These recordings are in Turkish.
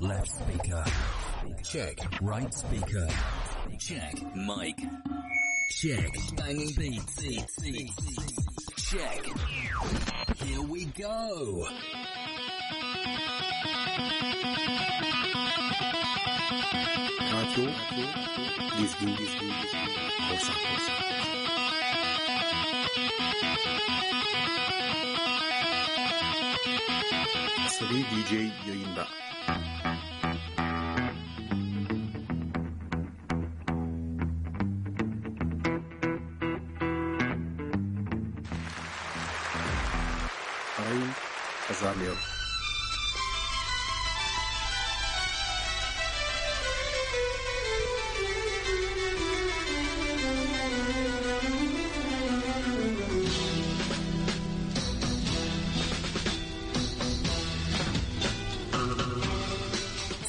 Left speaker. Check. Right speaker. Check. Mic. Check. Banging beats. Check. Here we go. Radyo Dizgin Dizgin Korsan Korsan Asabi DJ yayında.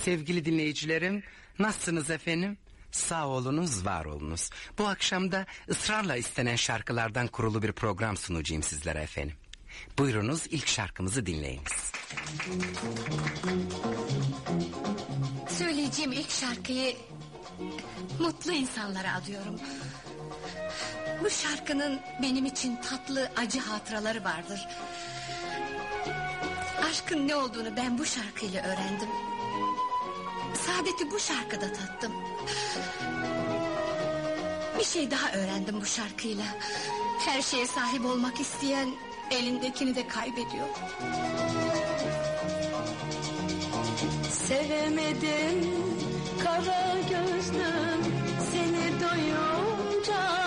Sevgili dinleyicilerim, nasılsınız efendim? Sağ olunuz, var olunuz. Bu akşam da ısrarla istenen şarkılardan kurulu bir program sunacağım sizlere efendim. Buyurunuz ilk şarkımızı dinleyiniz. Söyleyeceğim ilk şarkıyı mutlu insanlara adıyorum. Bu şarkının benim için tatlı acı hatıraları vardır. Aşkın ne olduğunu ben bu şarkıyla öğrendim. Saadeti bu şarkıda tattım. Bir şey daha öğrendim bu şarkıyla. Her şeye sahip olmak isteyen elindekini de kaybediyor. Sevemedim kara gözlüm seni doyunca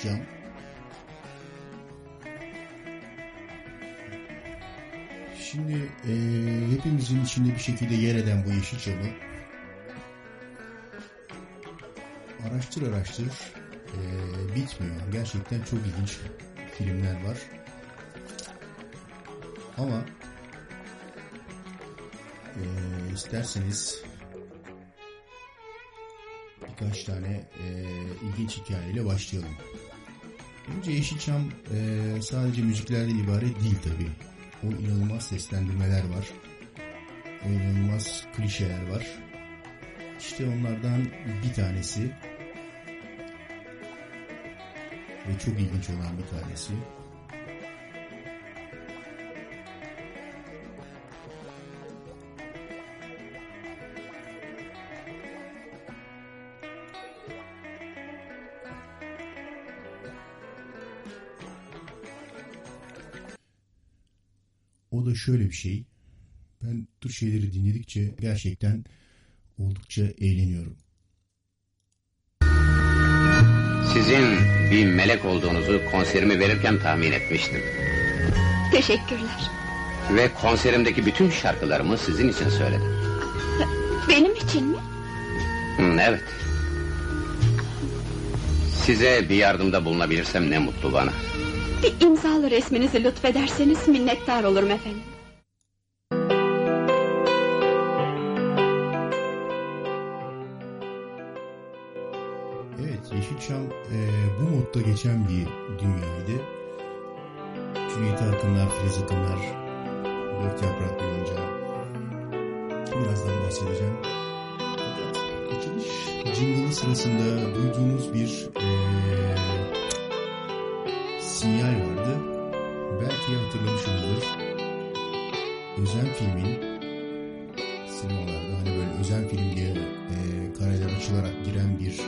anlatacağım. Şimdi eee, hepimizin içinde bir şekilde yer eden bu Yeşilçam'ı araştır araştır eee, bitmiyor. Gerçekten çok ilginç filmler var. Ama eee, isterseniz birkaç tane eee, ilginç hikayeyle başlayalım. Önce Yeşilçam eee, sadece müziklerden ibaret değil tabi. O inanılmaz seslendirmeler var. O inanılmaz klişeler var. İşte onlardan bir tanesi ve çok ilginç olan bir tanesi şöyle bir şey. Ben bu tür şeyleri dinledikçe gerçekten oldukça eğleniyorum. Sizin bir melek olduğunuzu konserimi verirken tahmin etmiştim. Teşekkürler. Ve konserimdeki bütün şarkılarımı sizin için söyledim. Benim için mi? Hı, evet. Size bir yardımda bulunabilirsem ne mutlu bana. Bir imzalı resminizi lütfederseniz minnettar olurum efendim. Evet Yeşilçam e, bu modda geçen bir dünyaydı. Cüneyt Arkınlar, Filiz Akınlar, Dört Yaprak Yonca. Birazdan bahsedeceğim. Açılış jingle'ı sırasında duyduğumuz bir e, sinyal vardı. Belki hatırlamışsınızdır. Özen filmin sinemalarda hani böyle özel film diye e, kareler açılarak giren bir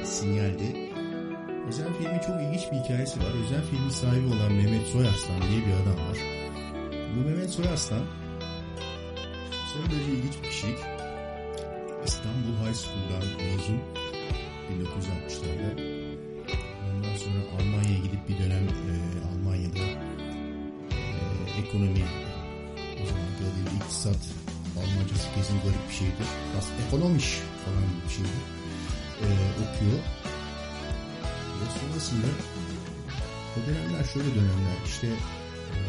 e, sinyaldi. Özel filmin çok ilginç bir hikayesi var. Özel filmin sahibi olan Mehmet Soyarslan diye bir adam var. Bu Mehmet Soyarslan son derece ilginç bir kişilik. İstanbul High School'dan mezun 1960'larda. Bir dönem e, Almanya'da e, ekonomi o zaman adıyla iktisat Almancası kesin garip bir şeydir. Aslında ekonomiş falan bir şeydir. E, okuyor. Ve sonrasında o dönemler şöyle dönemler işte e,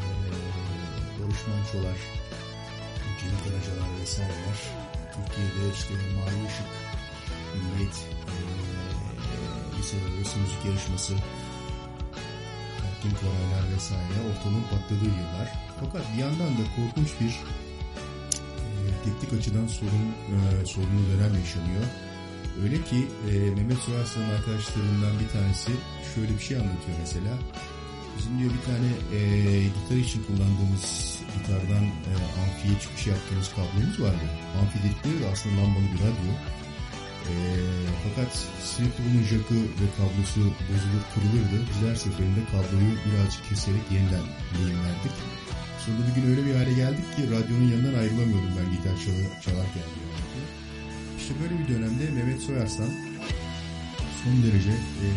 Barış Manço'lar, Cem Karacalar vesaireler Türkiye'de işte Mavi Işık Milliyet e, liseler arası müzik yarışması Hakim Koraylar vesaire ortalığın patladığı yıllar. Fakat bir yandan da korkunç bir e, teknik açıdan sorun e, sorunlu dönem yaşanıyor. Öyle ki e, Mehmet Soyaslan'ın arkadaşlarından bir tanesi şöyle bir şey anlatıyor mesela. Bizim diyor bir tane e, gitar için kullandığımız gitardan e, amfiye çıkış yaptığımız kablomuz vardı. Amfi dedikleri de aslında lambalı bir radyo. E, fakat sürekli bunun jakı ve kablosu bozulur kırılırdı. Biz her seferinde kabloyu birazcık keserek yeniden lehimlerdik. Sonra bir gün öyle bir hale geldik ki radyonun yanından ayrılamıyordum ben gitar çal- çalarken. İşte böyle bir dönemde Mehmet Soyarslan son derece e,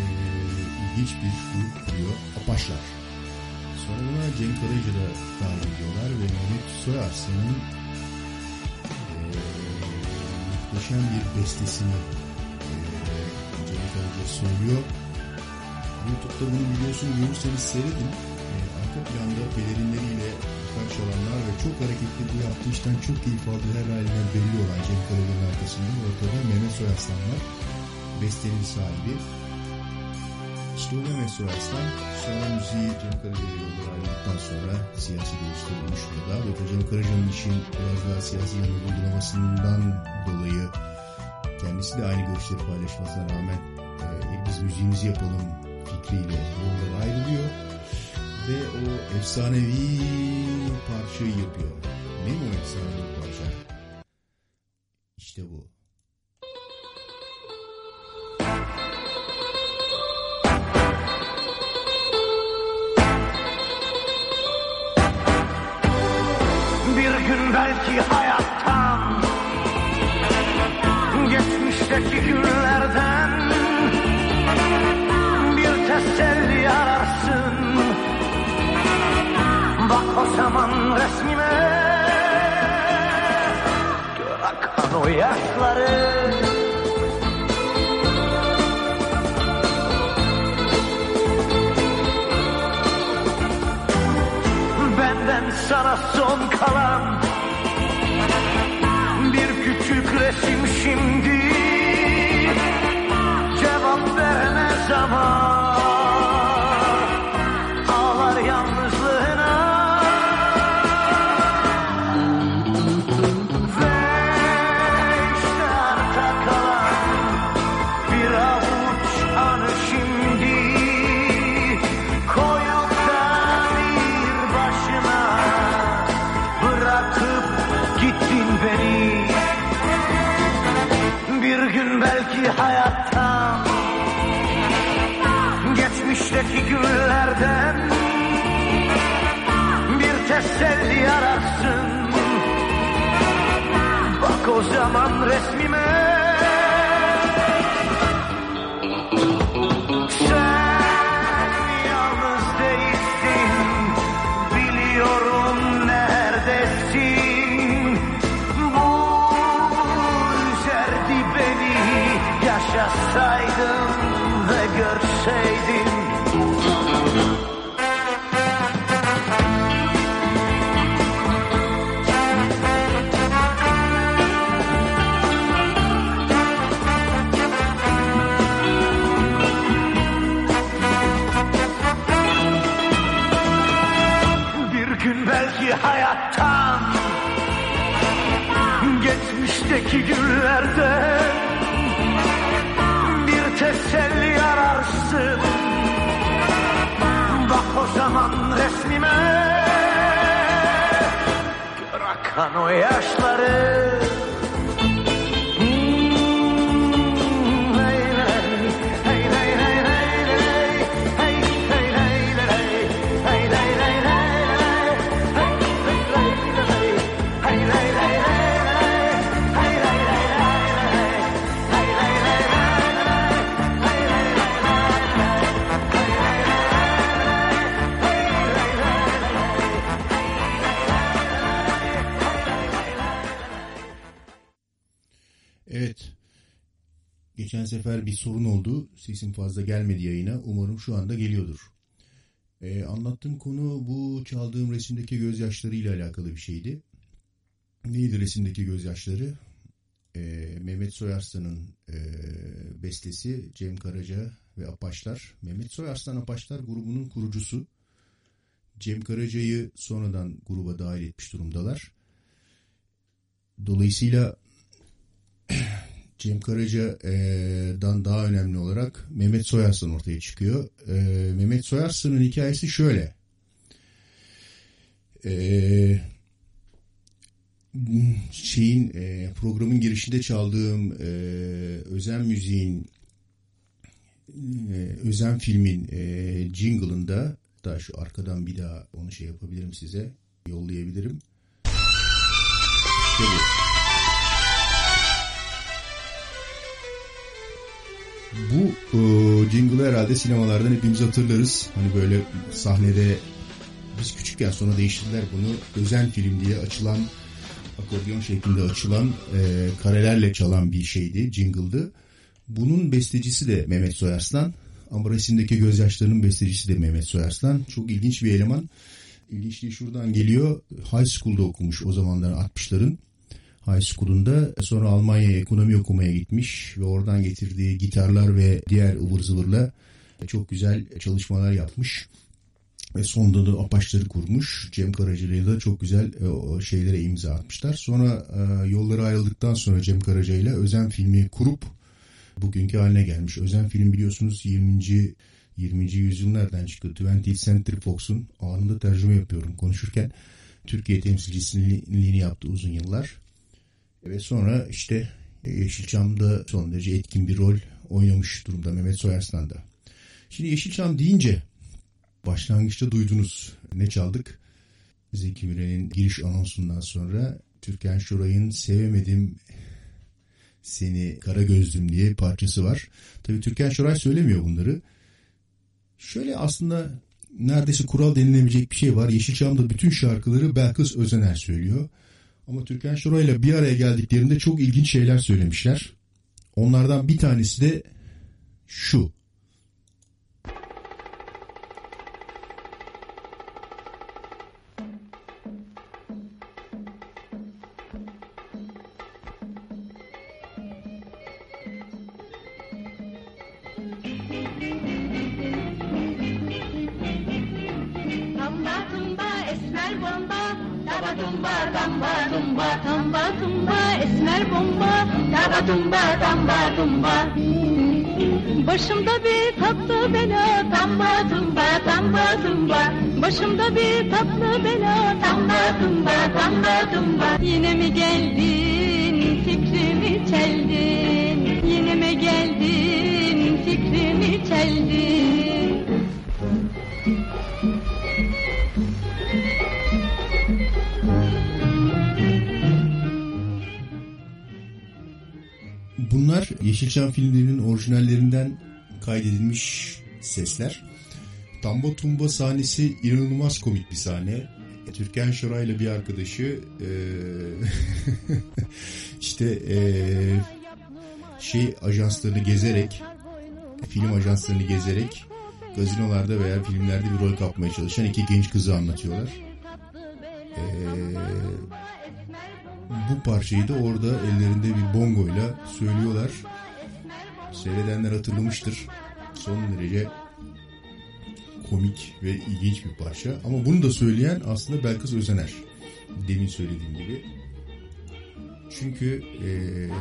ilginç bir grup kuruyor. Apaşlar. Sonra buna Cenk Karayıcı da dahil ediyorlar ve Mehmet Soyarslan'ın e, muhteşem bir bestesini e, Karayıcı söylüyor. YouTube'da bunu videosunu görürseniz seyredin. E, arka planda pelerinleriyle gitar çalanlar ve çok hareketli bu yaptığı işten çok keyif aldığı her halinden belli olan Cenk Karayıcı'nın arkasında ortada Mehmet Soyarslan var. Bestenin sahibi. Mehmet Soyarslan sonra müziği Cem Karaca'ya yollar sonra siyasi görüşleri oluşmuyor. Ve Cem Karaca'nın işin biraz daha siyasi yanı uygulamasından dolayı kendisi de aynı görüşleri paylaşmasına rağmen e, biz müziğimizi yapalım fikriyle yollar ayrılıyor. Ve o efsanevi parçayı yapıyor. Ne o efsanevi parça? İşte bu. Belki hayattan Geçmişteki günlerden bir teselli ararsın. Bak o zaman resmime. Gör akan o yaşları. Benden sana son kalan resim şimdi Cevap veremez ama şu anda geliyordur. Ee, anlattığım konu bu çaldığım resimdeki gözyaşlarıyla alakalı bir şeydi. Neydi resimdeki gözyaşları? Ee, Mehmet Soyarslan'ın e, bestesi Cem Karaca ve Apaçlar. Mehmet Soyarslan Apaçlar grubunun kurucusu. Cem Karaca'yı sonradan gruba dahil etmiş durumdalar. Dolayısıyla Cem Karaca'dan daha önemli olarak Mehmet Soyarslan ortaya çıkıyor. Ee, Mehmet Soyarslan'ın hikayesi şöyle. Ee, şeyin e, programın girişinde çaldığım e, Özen Müziğin e, Özen filmin e, jingle'ında daha şu arkadan bir daha onu şey yapabilirim size yollayabilirim. İşte. Bu e, jingle'ı herhalde sinemalardan hepimiz hatırlarız. Hani böyle sahnede biz küçükken sonra değiştirdiler bunu. Özen film diye açılan akordeon şeklinde açılan e, karelerle çalan bir şeydi, jingle'dı. Bunun bestecisi de Mehmet Soyarslan. Ama resimdeki gözyaşlarının bestecisi de Mehmet Soyarslan. Çok ilginç bir eleman. İlginçliği şuradan geliyor. High School'da okumuş o zamanların 60'ların. High School'unda sonra Almanya'ya ekonomi okumaya gitmiş ve oradan getirdiği gitarlar ve diğer ıvır zıvırla çok güzel çalışmalar yapmış. Ve sonunda da Apaçları kurmuş. Cem Karaca'yla da çok güzel e, şeylere imza atmışlar. Sonra e, yolları ayrıldıktan sonra Cem Karaca ile Özen filmi kurup bugünkü haline gelmiş. Özen film biliyorsunuz 20. 20. yüzyıl nereden çıktı? 20th Century Fox'un anında tercüme yapıyorum konuşurken. Türkiye temsilcisiliğini yaptı uzun yıllar. Ve sonra işte Yeşilçam'da son derece etkin bir rol oynamış durumda Mehmet Soyarslan'da. Şimdi Yeşilçam deyince başlangıçta duydunuz ne çaldık? Zeki Müren'in giriş anonsundan sonra Türkan Şoray'ın Sevemedim Seni kara gözlüm diye parçası var. Tabii Türkan Şoray söylemiyor bunları. Şöyle aslında neredeyse kural denilebilecek bir şey var. Yeşilçam'da bütün şarkıları Belkıs Özener söylüyor. Ama Türkan Şoray'la bir araya geldiklerinde çok ilginç şeyler söylemişler. Onlardan bir tanesi de şu. Bunlar Yeşilçam filmlerinin orijinallerinden kaydedilmiş sesler. Tamba Tumba sahnesi inanılmaz komik bir sahne. Türkan Şoray'la bir arkadaşı eee, işte eee, şey ajanslarını gezerek film ajanslarını gezerek gazinolarda veya filmlerde bir rol kapmaya çalışan iki genç kızı anlatıyorlar. Eee bu parçayı da orada ellerinde bir bongoyla söylüyorlar. Seyredenler hatırlamıştır. Son derece komik ve ilginç bir parça. Ama bunu da söyleyen aslında Belkıs Özener. Demin söylediğim gibi. Çünkü e,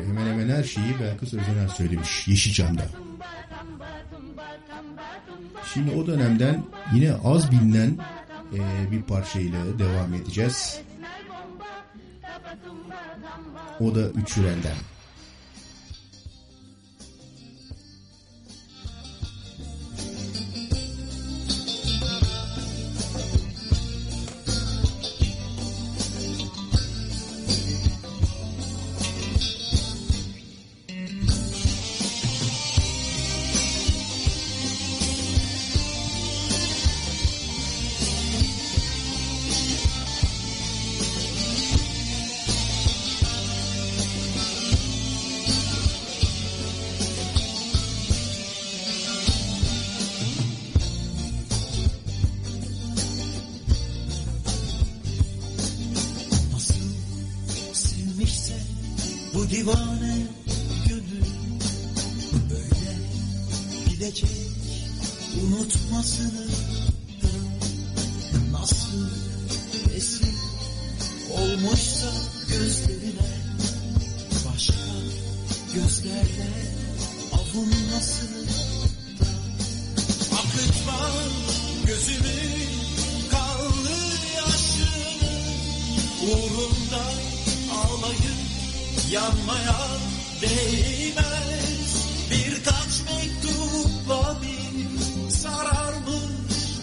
hemen hemen her şeyi Belkıs Özener söylemiş Yeşilçam'da. Şimdi o dönemden yine az bilinen e, bir parçayla devam edeceğiz. O da Üç Hürel'den.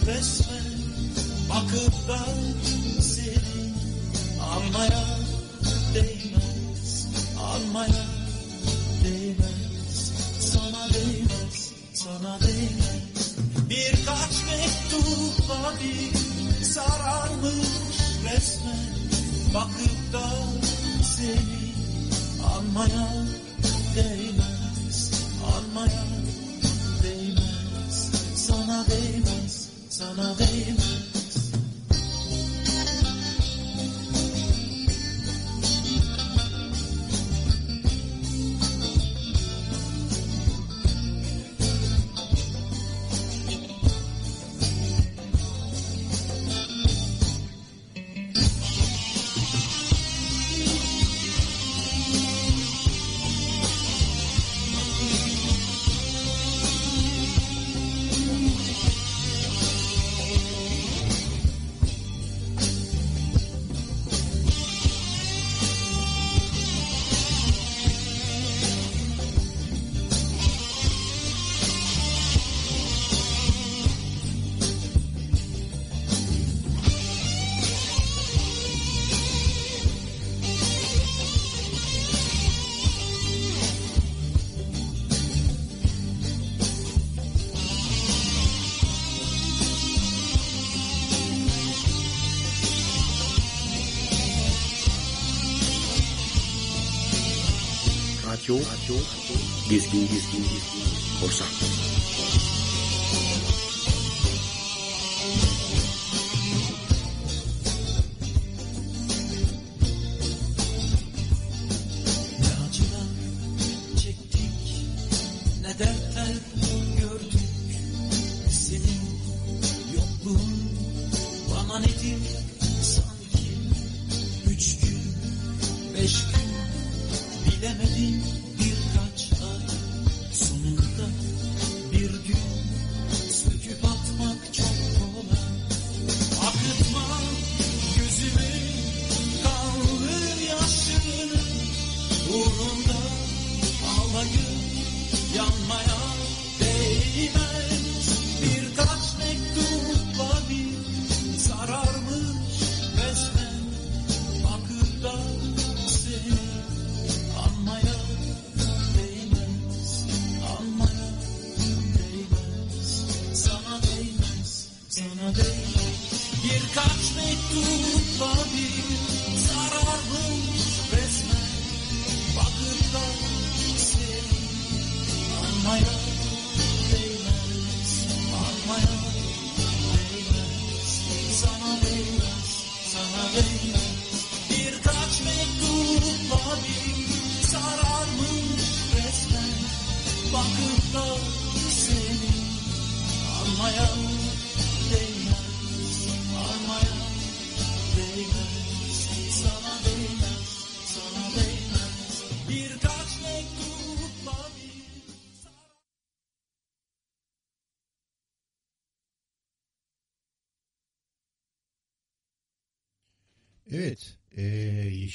Resmen Bakıp da seni anmaya değmez Anmaya değmez. Sana değmez, sana değmez. Birkaç mektupla bir sararmış resmen. Bakıp da seni anmaya değmez Anmaya değmez değmez, sana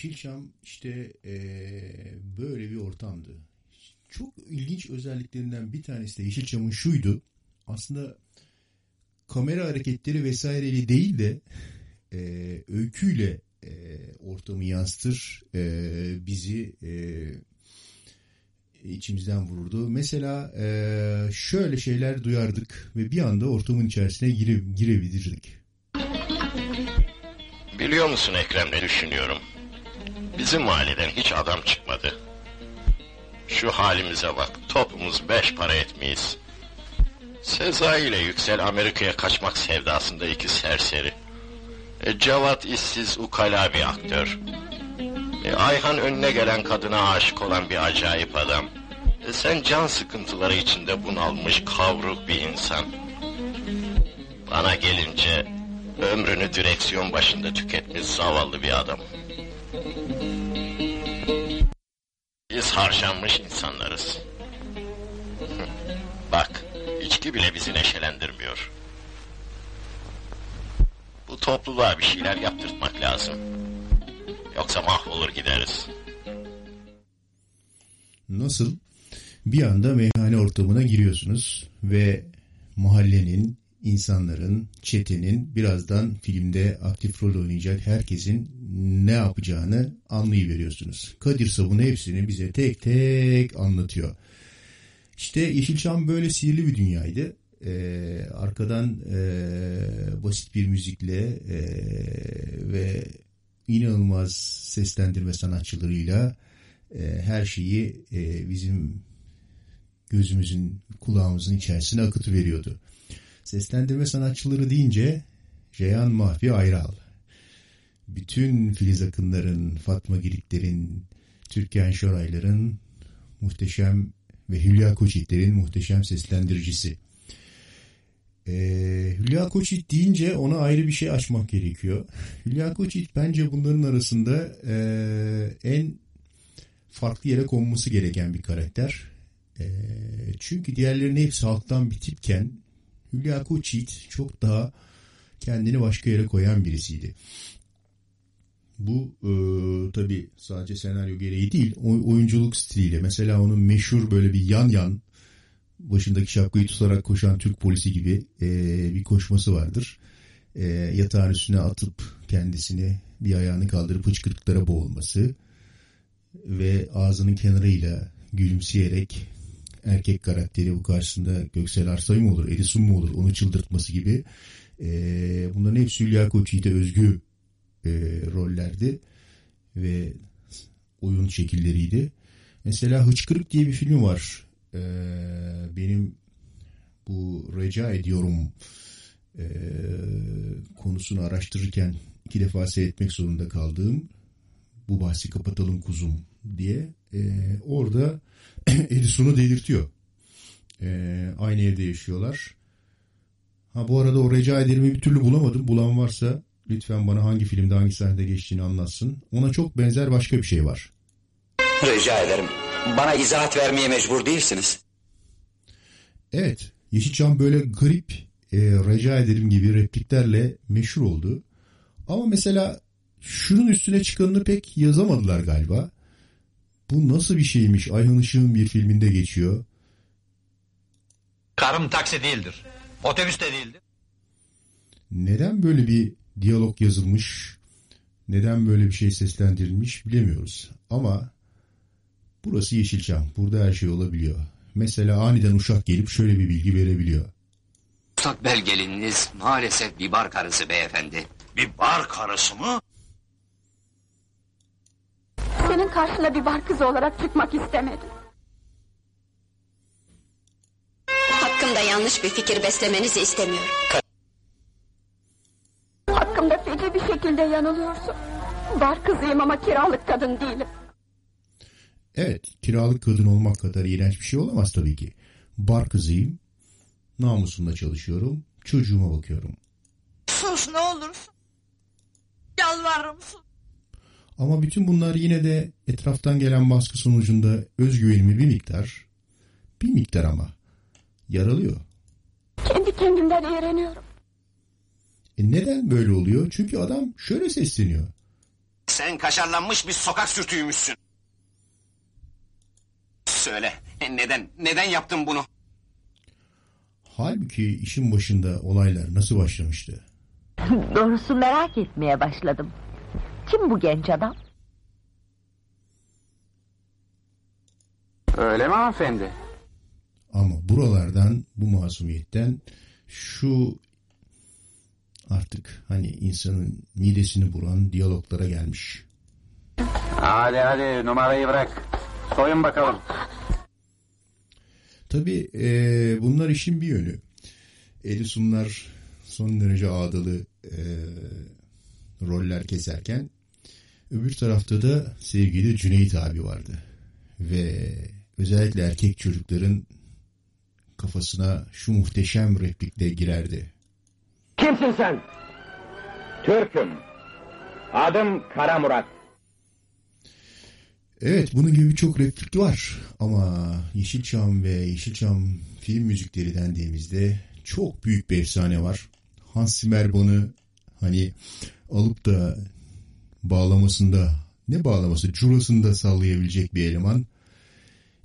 Yeşilçam işte e, böyle bir ortamdı. Çok ilginç özelliklerinden bir tanesi de Yeşilçam'ın şuydu. Aslında kamera hareketleri vesaireyle değil de e, öyküyle e, ortamı yansıtır, e, bizi e, içimizden vururdu. Mesela e, şöyle şeyler duyardık ve bir anda ortamın içerisine gire, girebilirdik. Biliyor musun Ekrem ne düşünüyorum? Bizim mahalleden hiç adam çıkmadı. Şu halimize bak, topumuz beş para etmeyiz. Sezai ile Yüksel Amerika'ya kaçmak sevdasında iki serseri. E, Cevat işsiz ukala bir aktör. E, Ayhan önüne gelen kadına aşık olan bir acayip adam. E, sen can sıkıntıları içinde bunalmış kavruk bir insan. Bana gelince ömrünü direksiyon başında tüketmiş zavallı bir adam. Biz harcanmış insanlarız. Bak, içki bile bizi neşelendirmiyor. Bu topluluğa bir şeyler yaptırtmak lazım. Yoksa mahvolur gideriz. Nasıl? Bir anda meyhane ortamına giriyorsunuz ve mahallenin, insanların, çetenin birazdan filmde aktif rol oynayacak herkesin ne yapacağını anlayıveriyorsunuz. Kadir Sabun hepsini bize tek tek anlatıyor. İşte Yeşilçam böyle sihirli bir dünyaydı. Ee, arkadan e, basit bir müzikle e, ve inanılmaz seslendirme sanatçılarıyla e, her şeyi e, bizim gözümüzün kulağımızın içerisine akıtı veriyordu. Seslendirme sanatçıları deyince Reyhan Mahfi Ayral, bütün Filiz Akınların, Fatma Girikler'in, Türkan Şoraylar'ın muhteşem ve Hülya Koçyiğitler'in muhteşem seslendiricisi. Ee, Hülya Koçyiğit deyince ona ayrı bir şey açmak gerekiyor. Hülya Koçyiğit bence bunların arasında e, en farklı yere konması gereken bir karakter. E, çünkü diğerlerinin hepsi halktan bir tipken Hülya Koçyiğit çok daha kendini başka yere koyan birisiydi. Bu e, tabi sadece senaryo gereği değil oyunculuk stiliyle. Mesela onun meşhur böyle bir yan yan başındaki şapkayı tutarak koşan Türk polisi gibi e, bir koşması vardır. E, yatağın üstüne atıp kendisini bir ayağını kaldırıp hıçkırıklara boğulması ve ağzının kenarıyla gülümseyerek erkek karakteri bu karşısında Göksel Arsay mı olur, Edison mu olur onu çıldırtması gibi e, bunların hepsi Hülya Koçyiğit'e özgü e, rollerdi ve oyun şekilleriydi. Mesela Hıçkırık diye bir film var. Ee, benim bu rica ediyorum e, konusunu araştırırken iki defa seyretmek zorunda kaldığım bu bahsi kapatalım kuzum diye e, orada Edison'u delirtiyor. E, aynı evde yaşıyorlar. Ha bu arada o rica ederimi bir türlü bulamadım. Bulan varsa lütfen bana hangi filmde hangi sahnede geçtiğini anlatsın. Ona çok benzer başka bir şey var. Rica ederim. Bana izahat vermeye mecbur değilsiniz. Evet. Yeşilçam böyle garip e, rica ederim gibi repliklerle meşhur oldu. Ama mesela şunun üstüne çıkanını pek yazamadılar galiba. Bu nasıl bir şeymiş? Ayhan Işık'ın bir filminde geçiyor. Karım taksi değildir. Otobüs de değildir. Neden böyle bir diyalog yazılmış? Neden böyle bir şey seslendirilmiş bilemiyoruz. Ama burası Yeşilçam. Burada her şey olabiliyor. Mesela aniden uşak gelip şöyle bir bilgi verebiliyor. Mustakbel gelininiz maalesef bir bar karısı beyefendi. Bir bar karısı mı? Senin karşına bir bar kızı olarak çıkmak istemedim. Hakkımda yanlış bir fikir beslemenizi istemiyorum. Hakkımda feci bir şekilde yanılıyorsun. Bar kızıyım ama kiralık kadın değilim. Evet, kiralık kadın olmak kadar iğrenç bir şey olamaz tabii ki. Bar kızıyım, namusumla çalışıyorum, çocuğuma bakıyorum. Sus ne olursun. Yalvarırım sus. Ama bütün bunlar yine de etraftan gelen baskı sonucunda özgüvenimi bir miktar, bir miktar ama yaralıyor. Kendi kendimden iğreniyorum. E neden böyle oluyor? Çünkü adam şöyle sesleniyor. Sen kaşarlanmış bir sokak sürtüğümüşsün. Söyle neden neden yaptın bunu? Halbuki işin başında olaylar nasıl başlamıştı? Doğrusu merak etmeye başladım. Kim bu genç adam? Öyle mi hanımefendi? Ama buralardan, bu masumiyetten şu artık hani insanın midesini buran diyaloglara gelmiş. Hadi hadi numarayı bırak. Soyun bakalım. Tabii e, bunlar işin bir yönü. Edison'lar son derece ağdalı e, roller keserken öbür tarafta da sevgili Cüneyt abi vardı. Ve özellikle erkek çocukların kafasına şu muhteşem replikle girerdi. Kimsin sen? Türk'üm. Adım Kara Murat. Evet bunun gibi birçok replik var ama Yeşilçam ve Yeşilçam film müzikleri dendiğimizde çok büyük bir efsane var. Hans Zimmer bunu hani alıp da bağlamasında ne bağlaması curasında sallayabilecek bir eleman.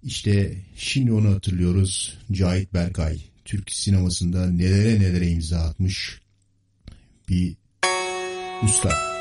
İşte şimdi onu hatırlıyoruz. Cahit Berkay Türk sinemasında nelere nelere imza atmış bir usta.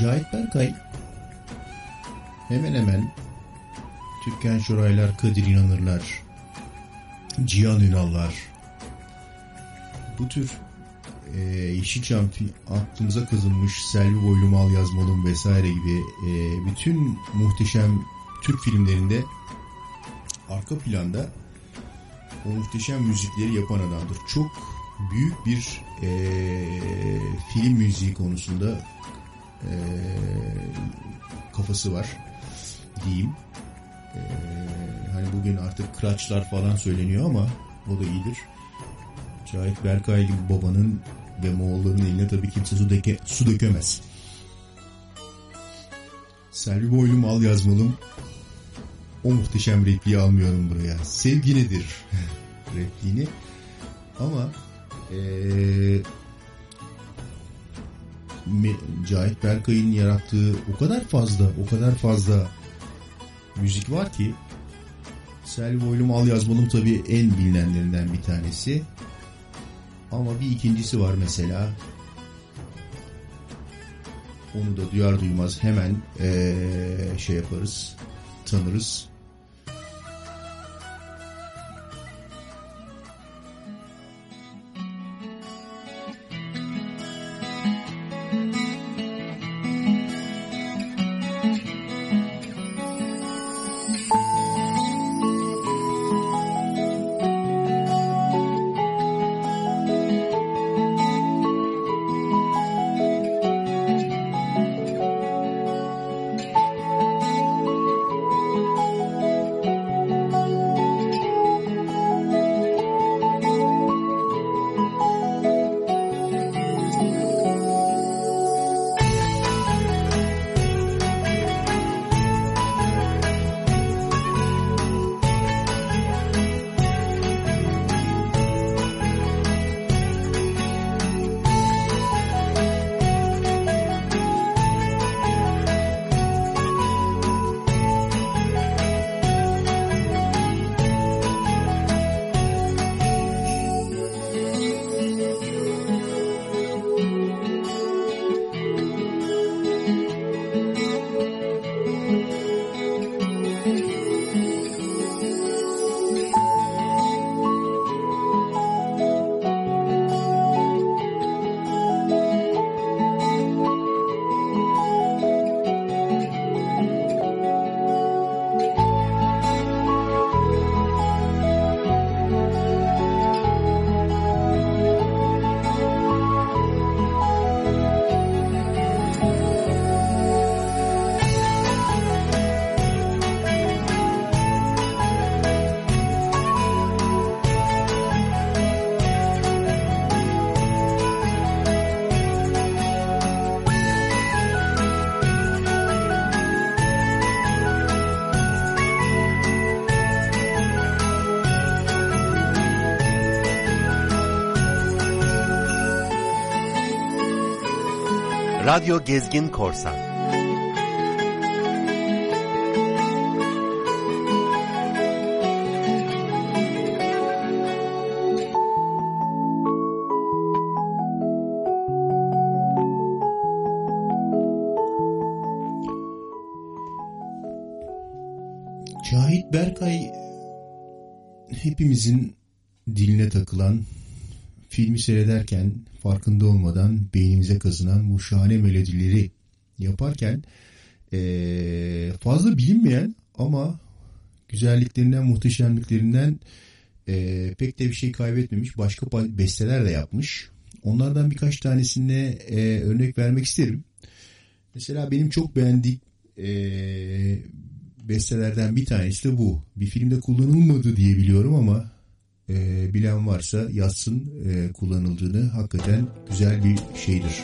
Cahit Berkay hemen hemen Türkan Şoraylar, Kadir İnanırlar, Cihan Ünallar bu tür e, Yeşilçam aklımıza kazınmış Selvi Boylu Mal Yazmalım vesaire gibi e, bütün muhteşem Türk filmlerinde arka planda o muhteşem müzikleri yapan adamdır. Çok büyük bir e, film müziği konusunda e, kafası var diyeyim. E, hani bugün artık kıraçlar falan söyleniyor ama o da iyidir. Cahit Berkay gibi babanın ve Moğolların eline tabii kimse su, döke, su dökemez. Selvi Boylum al yazmalım. O muhteşem repliği almıyorum buraya. Sevgi nedir? repliğini. Ama Me- Cahit Berkay'ın yarattığı o kadar fazla, o kadar fazla müzik var ki Selvi Boylum Al Yazmalım tabii en bilinenlerinden bir tanesi. Ama bir ikincisi var mesela. Onu da duyar duymaz hemen eee, şey yaparız, tanırız. Radyo Gezgin Korsan. Cahit Berkay hepimizin diline takılan filmi seyrederken farkında olmadan beynimize kazınan bu şahane melodileri yaparken eee, fazla bilinmeyen ama güzelliklerinden, muhteşemliklerinden eee, pek de bir şey kaybetmemiş. Başka besteler de yapmış. Onlardan birkaç tanesine eee, örnek vermek isterim. Mesela benim çok beğendiğim eee, bestelerden bir tanesi de bu. Bir filmde kullanılmadı diye biliyorum ama e, bilen varsa yazsın e, kullanıldığını hakikaten güzel bir şeydir.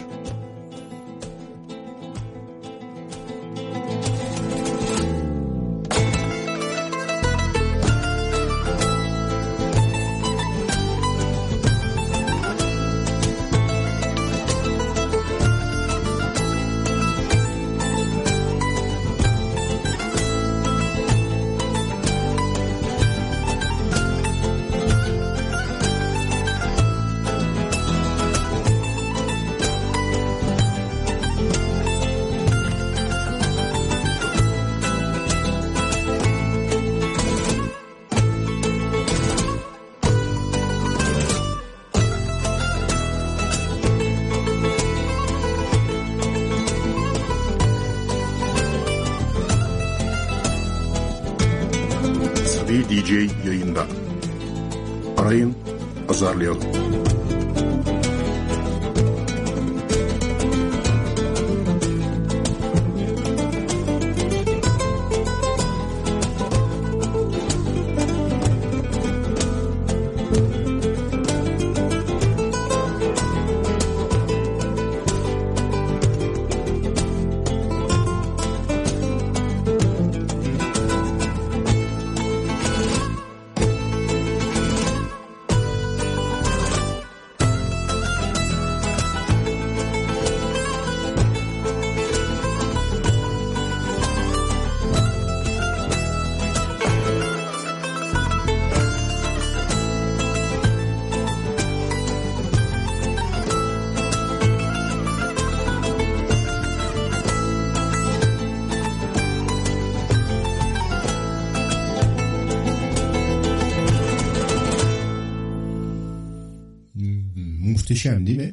Muhteşem değil mi?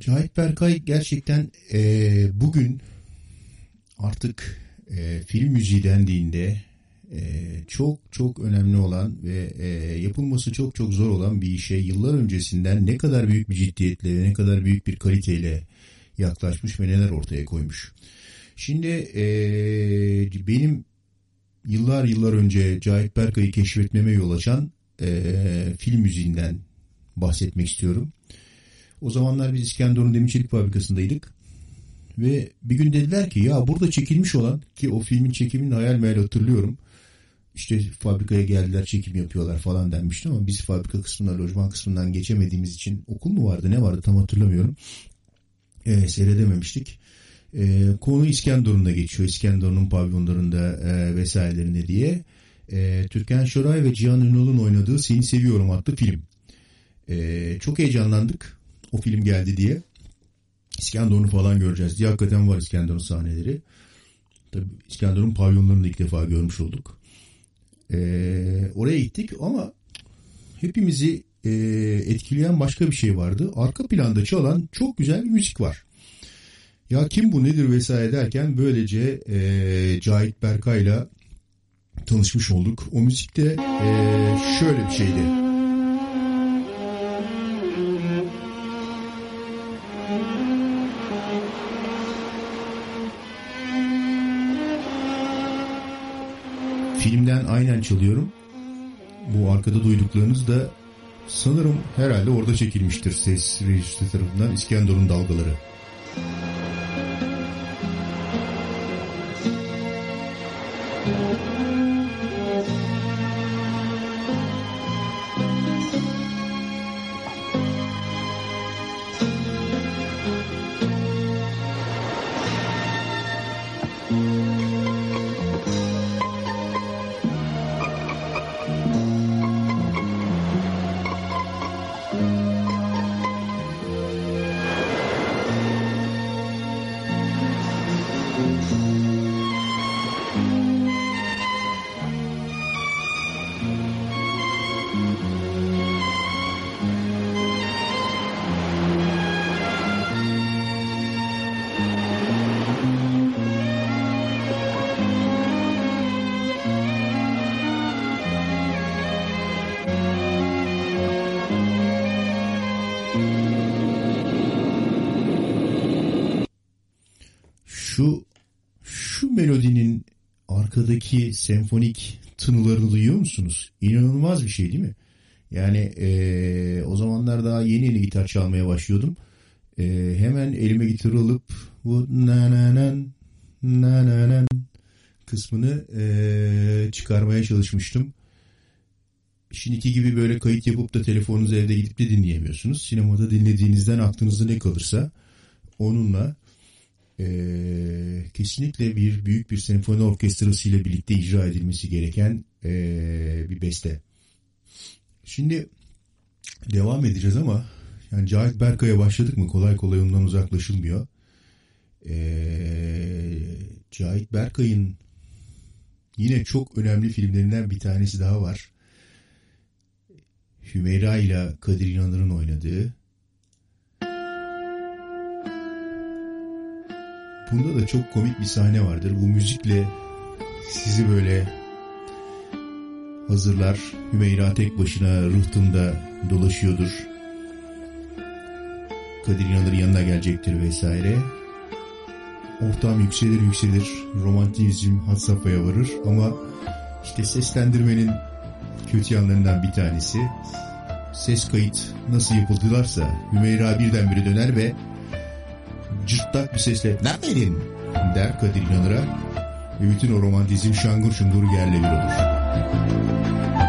Cahit Berkay gerçekten e, bugün artık e, film müziği dendiğinde e, çok çok önemli olan ve e, yapılması çok çok zor olan bir işe yıllar öncesinden ne kadar büyük bir ciddiyetle ve ne kadar büyük bir kaliteyle yaklaşmış ve neler ortaya koymuş. Şimdi e, benim yıllar yıllar önce Cahit Berkay'ı keşfetmeme yol açan e, film müziğinden bahsetmek istiyorum. O zamanlar biz İskenderun Demir Çelik Fabrikası'ndaydık. Ve bir gün dediler ki ya burada çekilmiş olan ki o filmin çekimini hayal meyal hatırlıyorum. İşte fabrikaya geldiler çekim yapıyorlar falan denmişti ama biz fabrika kısmından lojman kısmından geçemediğimiz için okul mu vardı ne vardı tam hatırlamıyorum. E, seyredememiştik. E, konu İskenderun'da geçiyor. İskenderun'un pavyonlarında e, vesairelerinde diye. E, Türkan Şoray ve Cihan Ünal'ın oynadığı Seni Seviyorum adlı film. E, çok heyecanlandık o film geldi diye. İskenderun'u falan göreceğiz diye. Hakikaten var İskenderun sahneleri. Tabii İskenderun pavyonlarını da ilk defa görmüş olduk. E, oraya gittik ama hepimizi e, etkileyen başka bir şey vardı. Arka planda çalan çok güzel bir müzik var. Ya kim bu nedir vesaire derken böylece e, Cahit Berkay'la tanışmış olduk. O müzikte e, şöyle bir şeydi. Filmden aynen çalıyorum. Bu arkada duyduklarınız da sanırım herhalde orada çekilmiştir ses rejisi tarafından İskenderun dalgaları. Şu İnanılmaz bir şey değil mi? Yani eee, o zamanlar daha yeni yeni gitar çalmaya başlıyordum. Eee, hemen elime gitarı alıp bu nananan nananan kısmını eee, çıkarmaya çalışmıştım. Şimdiki gibi böyle kayıt yapıp da telefonunuzu evde gidip de dinleyemiyorsunuz. Sinemada dinlediğinizden aklınızda ne kalırsa onunla eee, kesinlikle bir büyük bir senfoni orkestrası ile birlikte icra edilmesi gereken eee, bir beste. Şimdi devam edeceğiz ama yani Cahit Berkay'a başladık mı kolay kolay ondan uzaklaşılmıyor. Eee, Cahit Berkay'ın yine çok önemli filmlerinden bir tanesi daha var. Hümeyra ile Kadir İnanır'ın oynadığı. Bunda da çok komik bir sahne vardır. Bu müzikle sizi böyle hazırlar. Hümeyra tek başına rıhtımda dolaşıyordur. Kadir İnanır'ın yanına gelecektir vesaire. Ortam yükselir yükselir. Romantizm had safhaya varır ama işte seslendirmenin kötü yanlarından bir tanesi ses kayıt nasıl yapıldılarsa Hümeyra birdenbire döner ve cırtlak bir sesle neredeydin der Kadir İnanır'a ve bütün o romantizm şangur şungur yerle bir olur. 啊！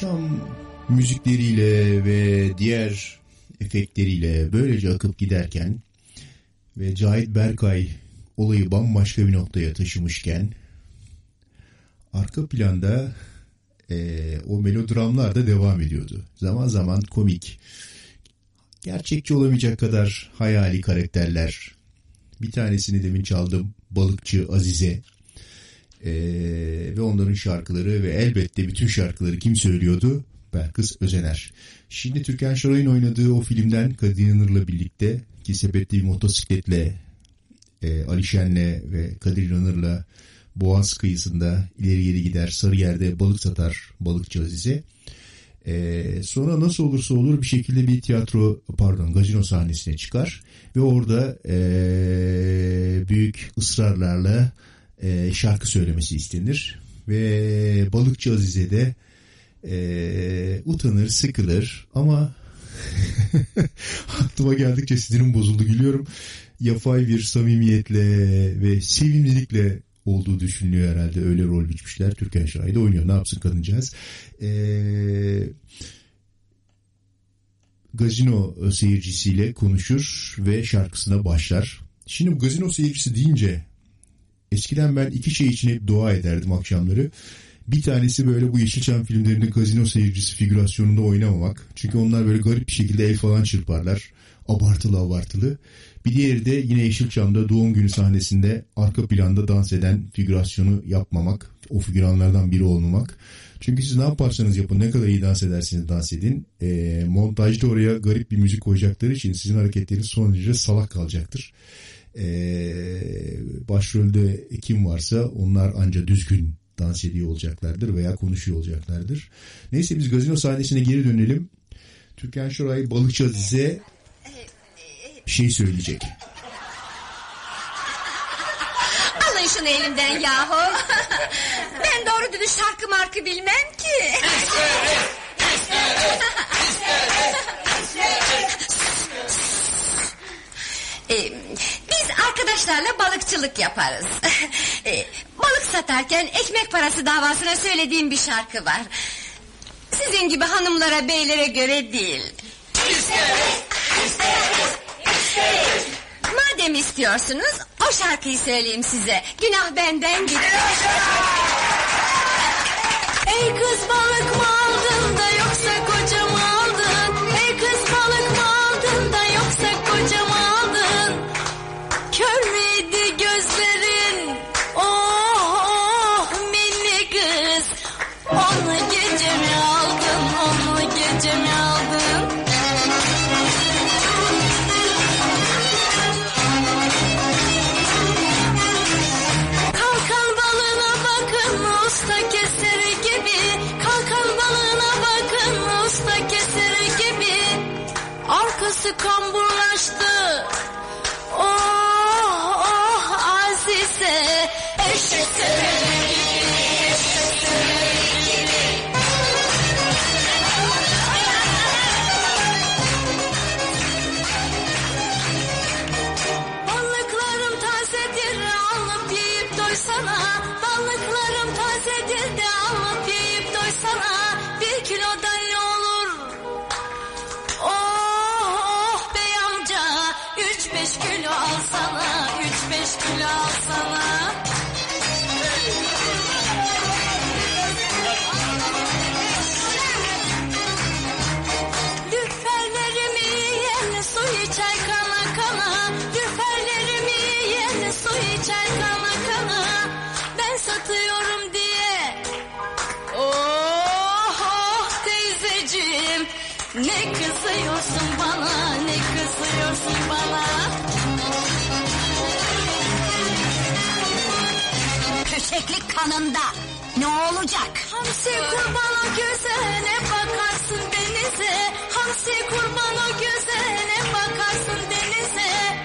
Yeşilçam müzikleriyle ve diğer efektleriyle böylece akıp giderken ve Cahit Berkay olayı bambaşka bir noktaya taşımışken arka planda e, o melodramlar da devam ediyordu. Zaman zaman komik, gerçekçi olamayacak kadar hayali karakterler. Bir tanesini demin çaldım. Balıkçı Azize. Ee, ve onların şarkıları ve elbette bütün şarkıları kim söylüyordu? Belkıs Özener. Şimdi Türkan Şoray'ın oynadığı o filmden Kadir İnanır'la birlikte ki sepetli bir motosikletle e, Ali Şen'le ve Kadir İnanır'la Boğaz kıyısında ileri geri gider Sarıyer'de balık satar balıkçı Azize. Ee, sonra nasıl olursa olur bir şekilde bir tiyatro pardon gazino sahnesine çıkar ve orada ee, büyük ısrarlarla e, şarkı söylemesi istenir ve balıkçı Azize de e, utanır sıkılır ama aklıma geldikçe sinirim bozuldu gülüyorum yapay bir samimiyetle ve sevimlilikle olduğu düşünülüyor herhalde. Öyle rol biçmişler. Türkan Şoray da oynuyor. Ne yapsın kadıncağız? Ee, gazino seyircisiyle konuşur ve şarkısına başlar. Şimdi bu gazino seyircisi deyince eskiden ben iki şey için hep dua ederdim akşamları. Bir tanesi böyle bu Yeşilçam filmlerinde gazino seyircisi figürasyonunda oynamamak. Çünkü onlar böyle garip bir şekilde el falan çırparlar. Abartılı abartılı. Bir diğeri de yine Yeşilçam'da doğum günü sahnesinde arka planda dans eden figürasyonu yapmamak. O figüranlardan biri olmamak. Çünkü siz ne yaparsanız yapın ne kadar iyi dans edersiniz dans edin. E, montajda oraya garip bir müzik koyacakları için sizin hareketleriniz son derece salak kalacaktır. E, başrolde kim varsa onlar anca düzgün dans ediyor olacaklardır veya konuşuyor olacaklardır. Neyse biz gazino sahnesine geri dönelim. Türkan Şoray Balıkçı Azize bir şey söyleyecek. Alın şunu elimden yahu. ben doğru dürüst şarkı markı bilmem ki. Ee, arkadaşlarla balıkçılık yaparız. Ee, balık satarken ekmek parası davasına söylediğim bir şarkı var. Sizin gibi hanımlara beylere göre değil. Madem istiyorsunuz o şarkıyı söyleyeyim size. Günah benden gitti. Ey kız balık mı Onu gece mi aldın? Kalkan balığına bakın usta gibi. Kalkan balığına bakın usta gibi. Arkası kamburlaştı. Oh oh Azize Eşek kızıyorsun bana ne kızıyorsun bana? Köşeklik kanında. Ne olacak? Hamsi kurban o göze ne bakarsın denize? Hamsi kurban o göze ne bakarsın denize?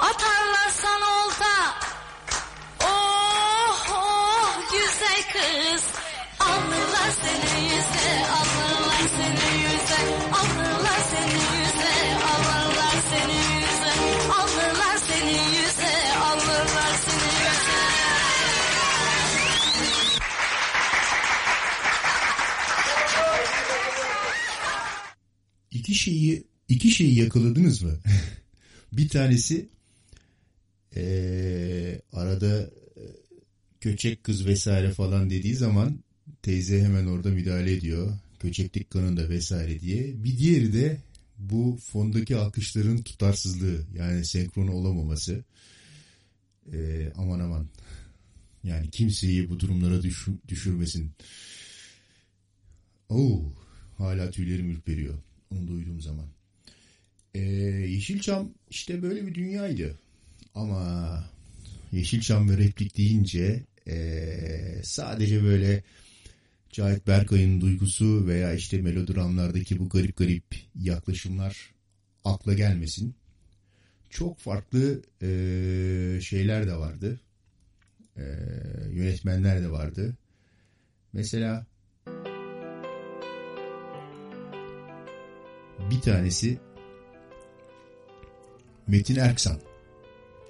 Atarlar sana olta. Oh oh güzel kız. Alırlar seni yüze İki şeyi iki şeyi yakaladınız mı? bir tanesi eee, arada köçek kız vesaire falan dediği zaman teyze hemen orada müdahale ediyor. Köçeklik kanında vesaire diye. Bir diğeri de bu fondaki alkışların tutarsızlığı yani senkron olamaması. Eee, aman aman yani kimseyi bu durumlara düş- düşürmesin. Oo, hala tüylerim ürperiyor onu duyduğum zaman. Ee, Yeşilçam işte böyle bir dünyaydı. Ama Yeşilçam ve replik deyince ee, sadece böyle Cahit Berkay'ın duygusu veya işte melodramlardaki bu garip garip yaklaşımlar akla gelmesin. Çok farklı ee, şeyler de vardı. Ee, yönetmenler de vardı. Mesela bir tanesi Metin Erksan.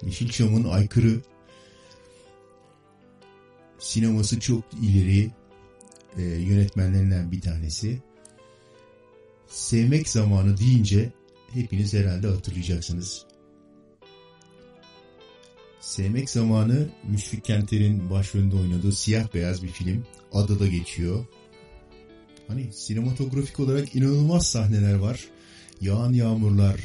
Yeşilçam'ın aykırı sineması çok ileri e, yönetmenlerinden bir tanesi. Sevmek zamanı deyince hepiniz herhalde hatırlayacaksınız. Sevmek zamanı Müşfik Kenter'in başrolünde oynadığı siyah beyaz bir film. adada geçiyor. Hani sinematografik olarak inanılmaz sahneler var. Yağan yağmurlar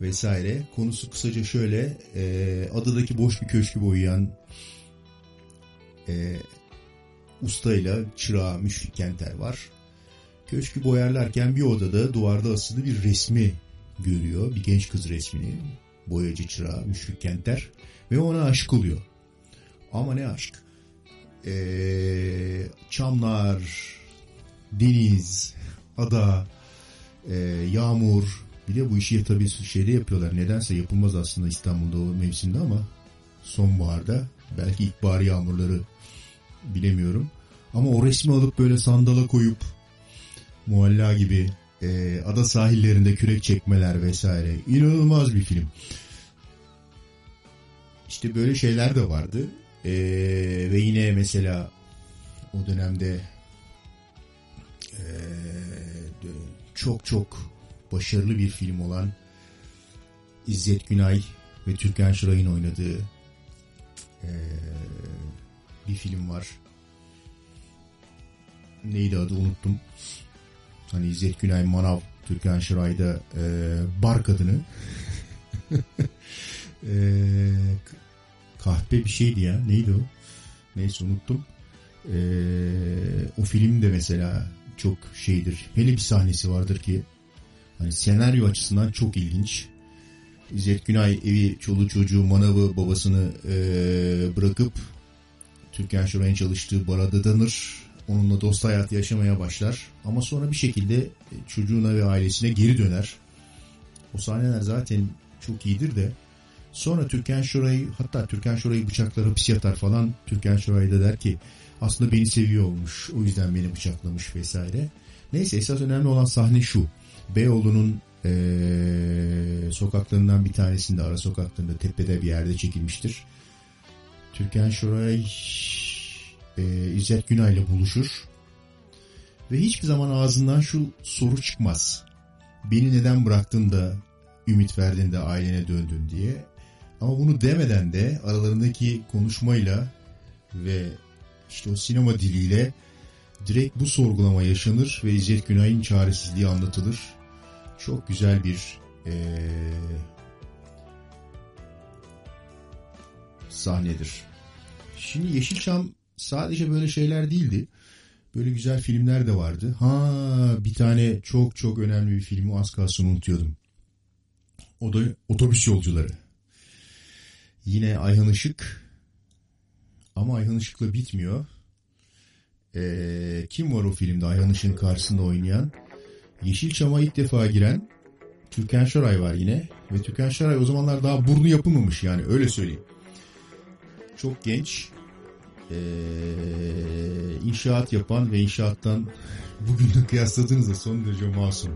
vesaire. Konusu kısaca şöyle. E, adadaki boş bir köşkü boyayan e, ustayla çırağı Müşfik Kenter var. Köşkü boyarlarken bir odada duvarda asılı bir resmi görüyor. Bir genç kız resmini. Boyacı çırağı Müşfik Kenter. Ve ona aşık oluyor. Ama ne aşk. Ee, çamlar, deniz, ada, e, yağmur. Bir de bu işi tabii şeyde yapıyorlar. Nedense yapılmaz aslında İstanbul'da o mevsimde ama sonbaharda belki ilkbahar yağmurları bilemiyorum. Ama o resmi alıp böyle sandala koyup mualla gibi e, ada sahillerinde kürek çekmeler vesaire. İnanılmaz bir film. İşte böyle şeyler de vardı. E, ve yine mesela o dönemde e, çok çok başarılı bir film olan İzzet Günay ve Türkan Şoray'ın oynadığı e, bir film var. Neydi adı unuttum. Hani İzzet Günay Manav Türkan Şoray'da e, bar kadını. e, kahpe bir şeydi ya. Neydi o? Neyse unuttum. E, o film de mesela çok şeydir. Hele bir sahnesi vardır ki hani senaryo açısından çok ilginç. İzzet Günay evi, çoluğu çocuğu, manavı, babasını e, bırakıp Türkan Şoray'ın çalıştığı bara dadanır. Onunla dost hayatı yaşamaya başlar. Ama sonra bir şekilde çocuğuna ve ailesine geri döner. O sahneler zaten çok iyidir de sonra Türkan Şoray'ı hatta Türkan Şoray'ı bıçaklar hapis yatar falan. Türkan Şoray da der ki aslında beni seviyor olmuş. O yüzden beni bıçaklamış vesaire. Neyse esas önemli olan sahne şu. Beyoğlu'nun ee, sokaklarından bir tanesinde ara sokaklarında tepede bir yerde çekilmiştir. Türkan Şoray e, İzzet Günay'la buluşur. Ve hiçbir zaman ağzından şu soru çıkmaz. Beni neden bıraktın da ümit verdin de ailene döndün diye. Ama bunu demeden de aralarındaki konuşmayla ve işte o sinema diliyle direkt bu sorgulama yaşanır ve İzzet Günay'ın çaresizliği anlatılır. Çok güzel bir ee, sahnedir. Şimdi Yeşilçam sadece böyle şeyler değildi. Böyle güzel filmler de vardı. Ha bir tane çok çok önemli bir filmi az kalsın unutuyordum. O da Otobüs Yolcuları. Yine Ayhan Işık. Ama Ayhan Işık'la bitmiyor. Ee, kim var o filmde Ayhan Işık'ın karşısında oynayan? Yeşilçam'a ilk defa giren Türkan Şoray var yine. Ve Türkan Şoray o zamanlar daha burnu yapılmamış yani öyle söyleyeyim. Çok genç. Ee, inşaat yapan ve inşaattan bugünle kıyasladığınızda son derece masum.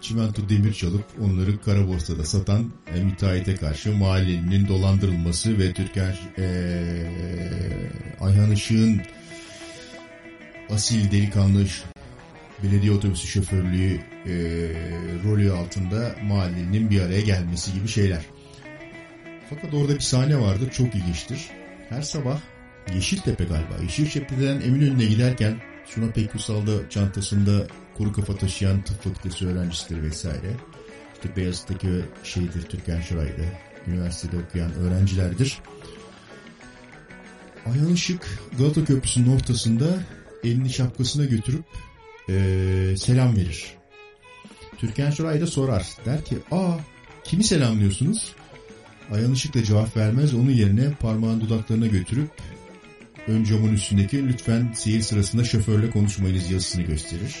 Çimento demir çalıp onları kara borsada satan e, müteahhite karşı mahallenin dolandırılması ve Türkan e, Ayhan Işık'ın asil delikanlı belediye otobüsü şoförlüğü e, rolü altında mahallenin bir araya gelmesi gibi şeyler. Fakat orada bir sahne vardı çok ilginçtir. Her sabah Yeşiltepe galiba. Yeşiltepe'den Eminönü'ne giderken Suna Pekusal'da çantasında kuru kafa taşıyan tıp fakültesi öğrencisidir vesaire. İşte Beyazıt'taki şeydir Türkan Şoray'da üniversitede okuyan öğrencilerdir. Ayhan Işık Galata Köprüsü'nün ortasında elini şapkasına götürüp ee, selam verir. Türkan Şoray da sorar. Der ki aa kimi selamlıyorsunuz? Ayhan Işık da cevap vermez. Onun yerine parmağın dudaklarına götürüp ön camın üstündeki lütfen seyir sırasında şoförle konuşmayınız yazısını gösterir.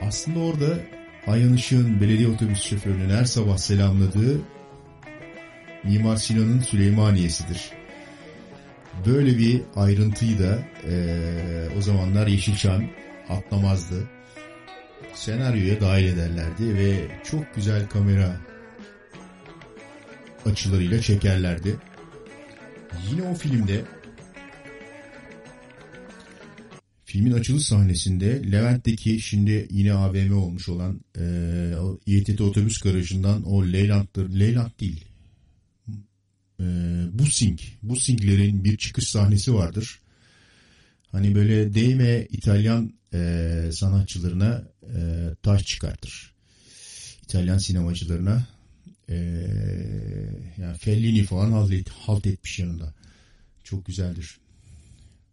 Aslında orada Ayhan Işık'ın belediye otobüs şoförünün her sabah selamladığı Mimar Sinan'ın Süleymaniye'sidir. Böyle bir ayrıntıyı da e, o zamanlar Yeşilçam atlamazdı. Senaryoya dahil ederlerdi ve çok güzel kamera açılarıyla çekerlerdi. Yine o filmde filmin açılış sahnesinde Levent'teki şimdi yine AVM olmuş olan e, o İETT otobüs garajından o Leyland'dır. Leyland değil. E, Busing. Busing'lerin bir çıkış sahnesi vardır. Hani böyle değme İtalyan e, sanatçılarına e, taş çıkartır. İtalyan sinemacılarına e, yani Fellini falan halt, halt etmiş yanında. Çok güzeldir.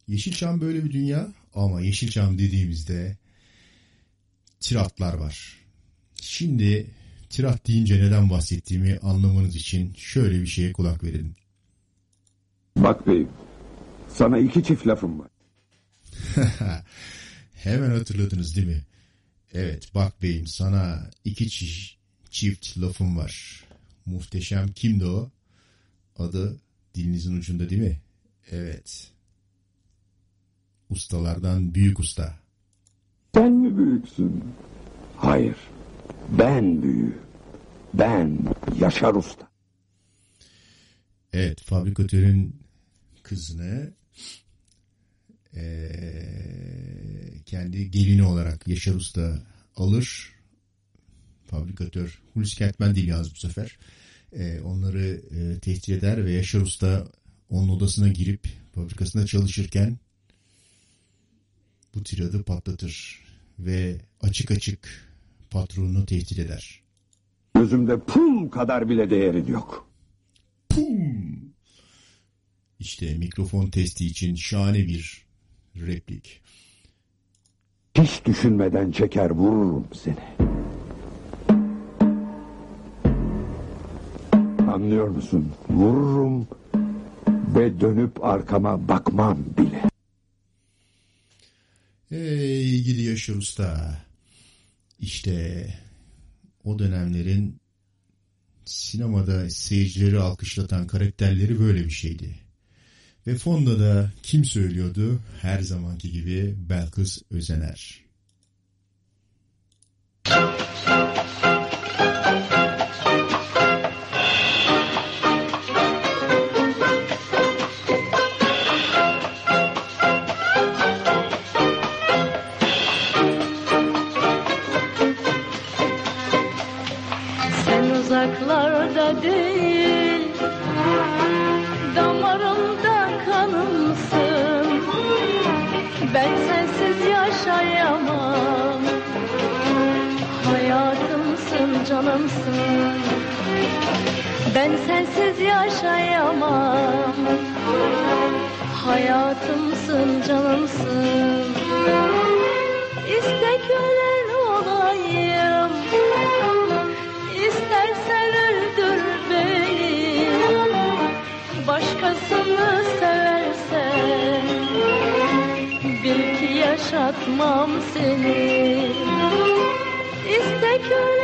Yeşilçam böyle bir dünya ama Yeşilçam dediğimizde tiratlar var. Şimdi tirat deyince neden bahsettiğimi anlamanız için şöyle bir şeye kulak verin. Bak beyim, sana iki çift lafım var. Hemen hatırladınız değil mi? Evet bak beyim sana iki çi- çift lafım var. Muhteşem kimdi o? Adı dilinizin ucunda değil mi? Evet. Ustalardan büyük usta. Sen mi büyüksün? Hayır, ben büyüğüm. Ben Yaşar Usta. Evet fabrikatörün kızını eee, kendi gelini olarak Yaşar Usta alır. Fabrikatör Hulusi Kentmen değil yalnız bu sefer. Eee, onları eee, tehdit eder ve Yaşar Usta onun odasına girip fabrikasında çalışırken bu tiradı patlatır ve açık açık patronunu tehdit eder. Gözümde pul kadar bile değerin yok. Pum! İşte mikrofon testi için şahane bir replik. Hiç düşünmeden çeker vururum seni. Anlıyor musun? Vururum ve dönüp arkama bakmam bile. Ey gidi Yaşar Usta. İşte o dönemlerin sinemada seyircileri alkışlatan karakterleri böyle bir şeydi. Ve fonda da kim söylüyordu? Her zamanki gibi Belkıs Özener. Sen canımsın Ben sensiz yaşayamam. Hayatımsın canımsın. İste kölen olayım. İstersen öldür beni. Başkasını seversen. Bil ki yaşatmam seni. İste kölen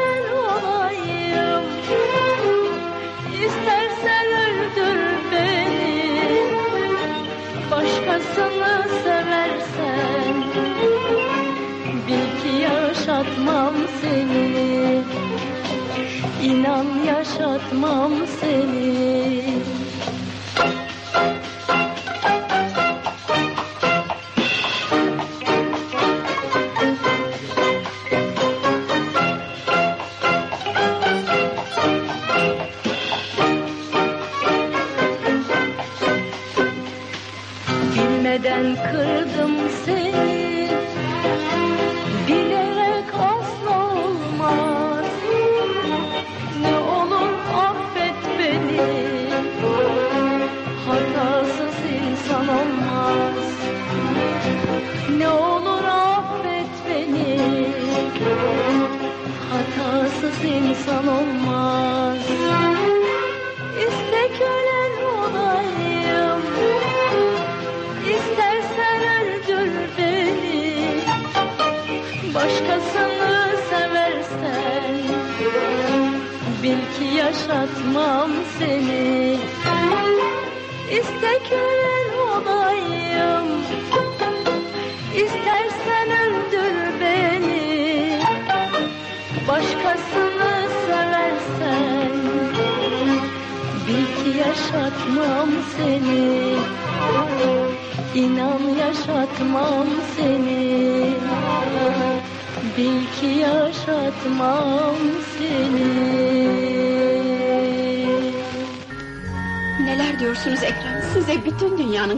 Başkasını seversen Bil ki yaşatmam seni. İnan yaşatmam seni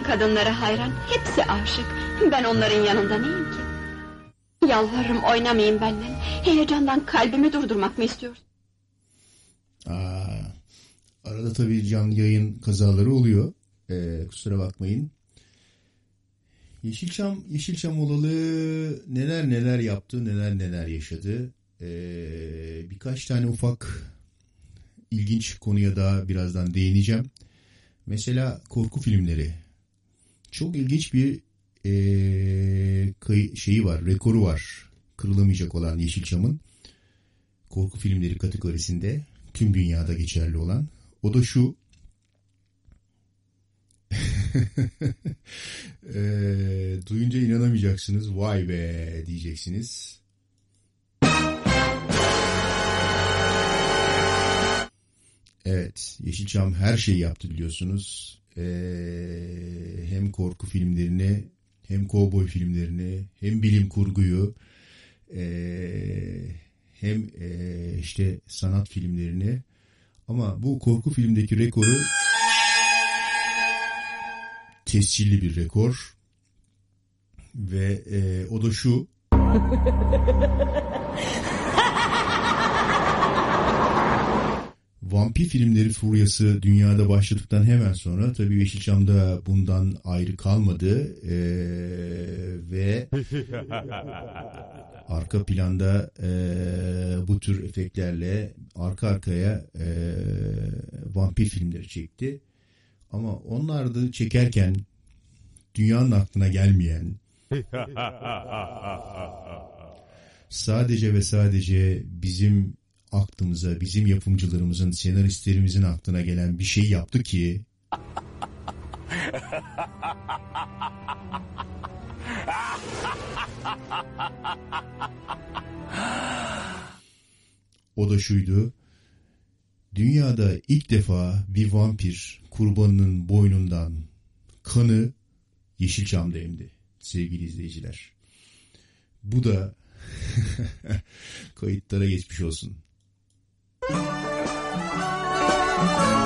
Kadınları hayran. Hepsi aşık. Ben onların yanında neyim ki? Yalvarırım oynamayın benimle. Heyecandan kalbimi durdurmak mı istiyorsun? Aa, arada tabii canlı yayın kazaları oluyor. Ee, kusura bakmayın. Yeşilçam, Yeşilçam olalı neler neler yaptı, neler neler yaşadı. Ee, birkaç tane ufak ilginç konuya da birazdan değineceğim. Mesela korku filmleri. Çok ilginç bir kayı- şeyi var, rekoru var. Kırılamayacak olan Yeşilçam'ın korku filmleri kategorisinde tüm dünyada geçerli olan. O da şu. Eee, duyunca inanamayacaksınız. Vay be diyeceksiniz. Evet, Yeşilçam her şeyi yaptı biliyorsunuz. Eee, hem korku filmlerini, hem kovboy filmlerini, hem bilim kurguyu, eee, hem eee, işte sanat filmlerini. Ama bu korku filmdeki rekoru tescilli bir rekor. Ve eee, o da şu. Vampir filmleri furyası dünyada başladıktan hemen sonra tabii Yeşilçam da bundan ayrı kalmadı Ee, ve arka planda eee, bu tür efektlerle arka arkaya eee, vampir filmleri çekti. Ama onlar da çekerken dünyanın aklına gelmeyen sadece ve sadece bizim aklımıza, bizim yapımcılarımızın, senaristlerimizin aklına gelen bir şey yaptı ki o da şuydu. Dünyada ilk defa bir vampir kurbanının boynundan kanı Yeşilçam'da emdi sevgili izleyiciler. Bu da kayıtlara geçmiş olsun. Hani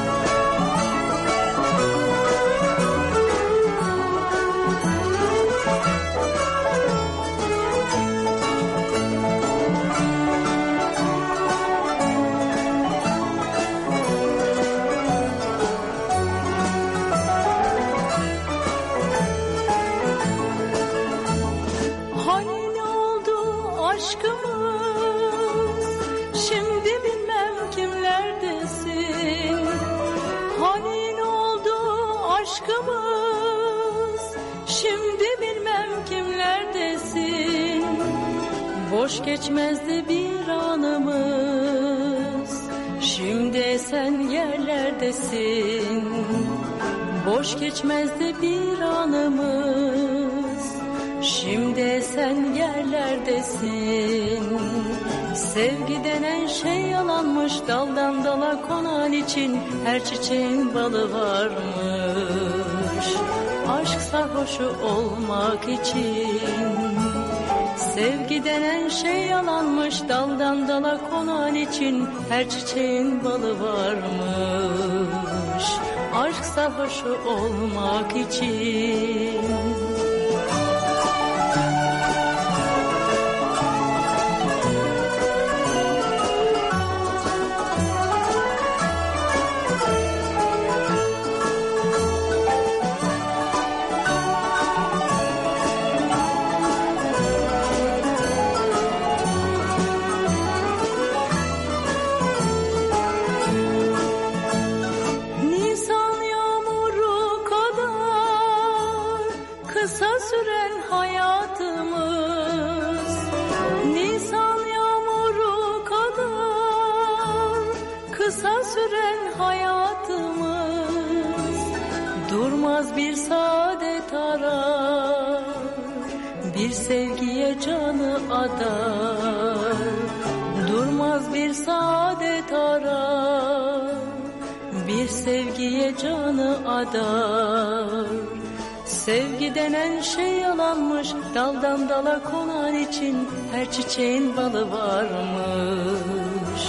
Boş geçmezdi bir anımız. Şimdi sen yerlerdesin. Boş geçmezdi bir anımız. Şimdi sen yerlerdesin. Sevgi denen şey yalanmış. Daldan dala konan için Her çiçeğin balı varmış. Aşk sarhoşu olmak için Sevgi denen şey yalanmış Daldan dala konan için Her çiçeğin balı varmış. Aşk sarhoşu olmak için canı adar Durmaz bir saadet arar bir sevgiye canı adar. Sevgi denen şey yalanmış Daldan dala konan için Her çiçeğin balı varmış.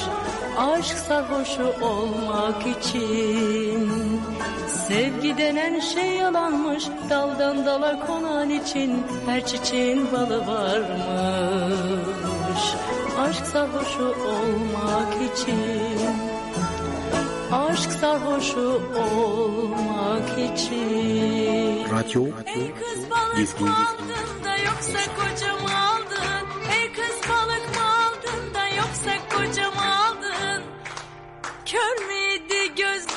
Aşk sarhoşu olmak için Sevgi denen şey yalanmış Daldan dala konan için Her çiçeğin balı varmış. Aşk sarhoşu olmak için Aşk sarhoşu olmak için. Radyo. Kız balık mı aldın da yoksa kocam aldın. Ey kız balık mı aldın da yoksa kocam aldın. Kör müydü gözlerin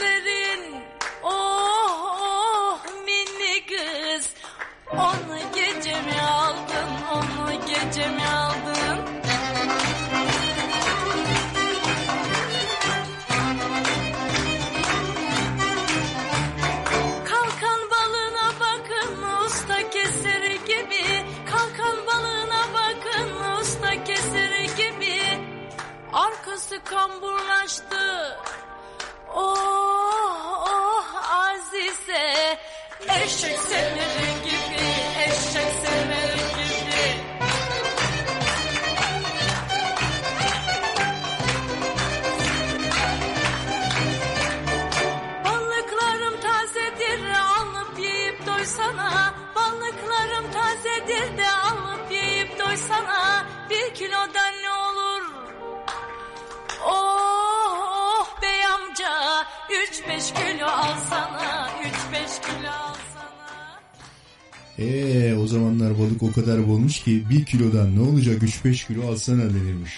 3-5 kilo alsana denirmiş.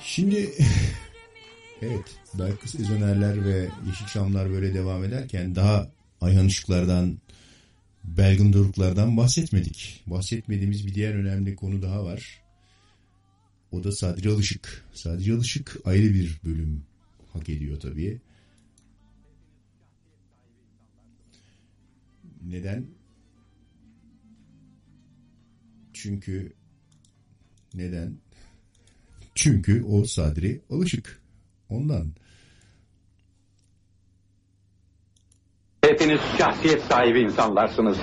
Şimdi evet belki sezonerler ve Yeşilçamlar böyle devam ederken daha Ayhan Işıklar'dan Belgin Doruklar'dan bahsetmedik. Bahsetmediğimiz bir diğer önemli konu daha var. O da Sadri Alışık. Sadri Alışık ayrı bir bölüm hak ediyor tabii. Neden? Çünkü neden? Çünkü o Sadri Alışık. Ondan. Hepiniz şahsiyet sahibi insanlarsınız.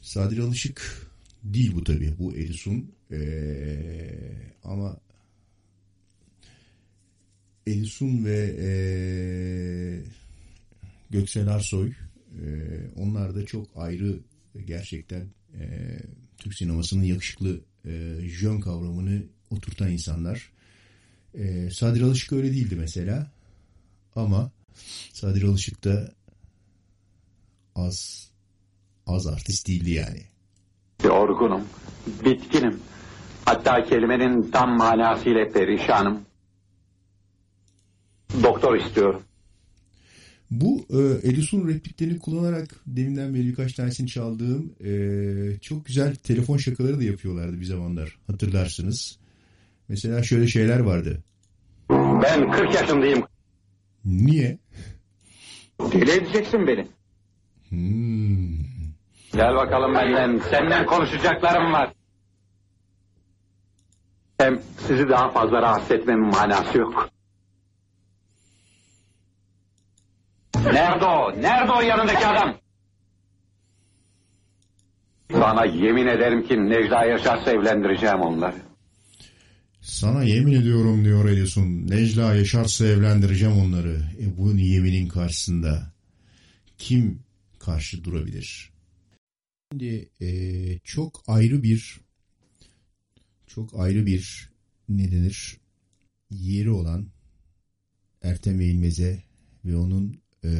Sadri Alışık değil bu tabii. Bu Edison. Ee, ama Edison ve ee, Göksel Arsoy ee, onlar da çok ayrı gerçekten ee, Türk sinemasının yakışıklı ee, jön kavramını oturtan insanlar. Ee, Sadri Alışık öyle değildi mesela. Ama Sadri Alışık da az az artist değildi yani. Yorgunum, bitkinim. Hatta kelimenin tam manasıyla perişanım. Doktor istiyorum. Bu e, Edison repliklerini kullanarak deminden beri birkaç tanesini çaldığım e, çok güzel telefon şakaları da yapıyorlardı bir zamanlar. Hatırlarsınız. Mesela şöyle şeyler vardı. Ben 40 yaşındayım. Niye? Deli edeceksin beni. Hmm. Gel bakalım benden. Senden konuşacaklarım var. Hem sizi daha fazla rahatsız etmemin manası yok. Nerede o? Nerede o yanındaki adam? Sana yemin ederim ki Necla Yaşar'sa evlendireceğim onları. Sana yemin ediyorum diyor Edison. Necla yaşarsa evlendireceğim onları. E bu yeminin karşısında kim karşı durabilir? Şimdi e, çok ayrı bir çok ayrı bir ne denir yeri olan Ertem Eğilmez'e ve onun e,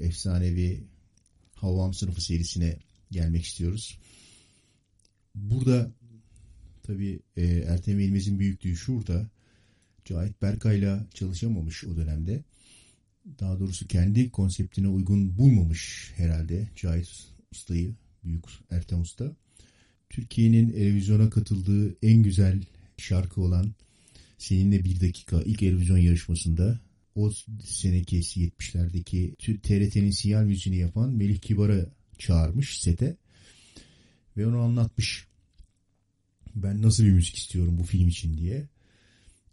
efsanevi Havvam sınıfı serisine gelmek istiyoruz. Burada tabi e, Ertem Eğilmez'in büyüklüğü şurada. Cahit Berkay'la çalışamamış o dönemde. Daha doğrusu kendi konseptine uygun bulmamış herhalde Cahit Usta'yı, büyük Ertem Usta. Türkiye'nin Eurovizyona katıldığı en güzel şarkı olan Seninle Bir Dakika ilk Eurovision yarışmasında o seneki 70'lerdeki TRT'nin sinyal müziğini yapan Melih Kibar'a çağırmış sete ve onu anlatmış. Ben nasıl bir müzik istiyorum bu film için diye.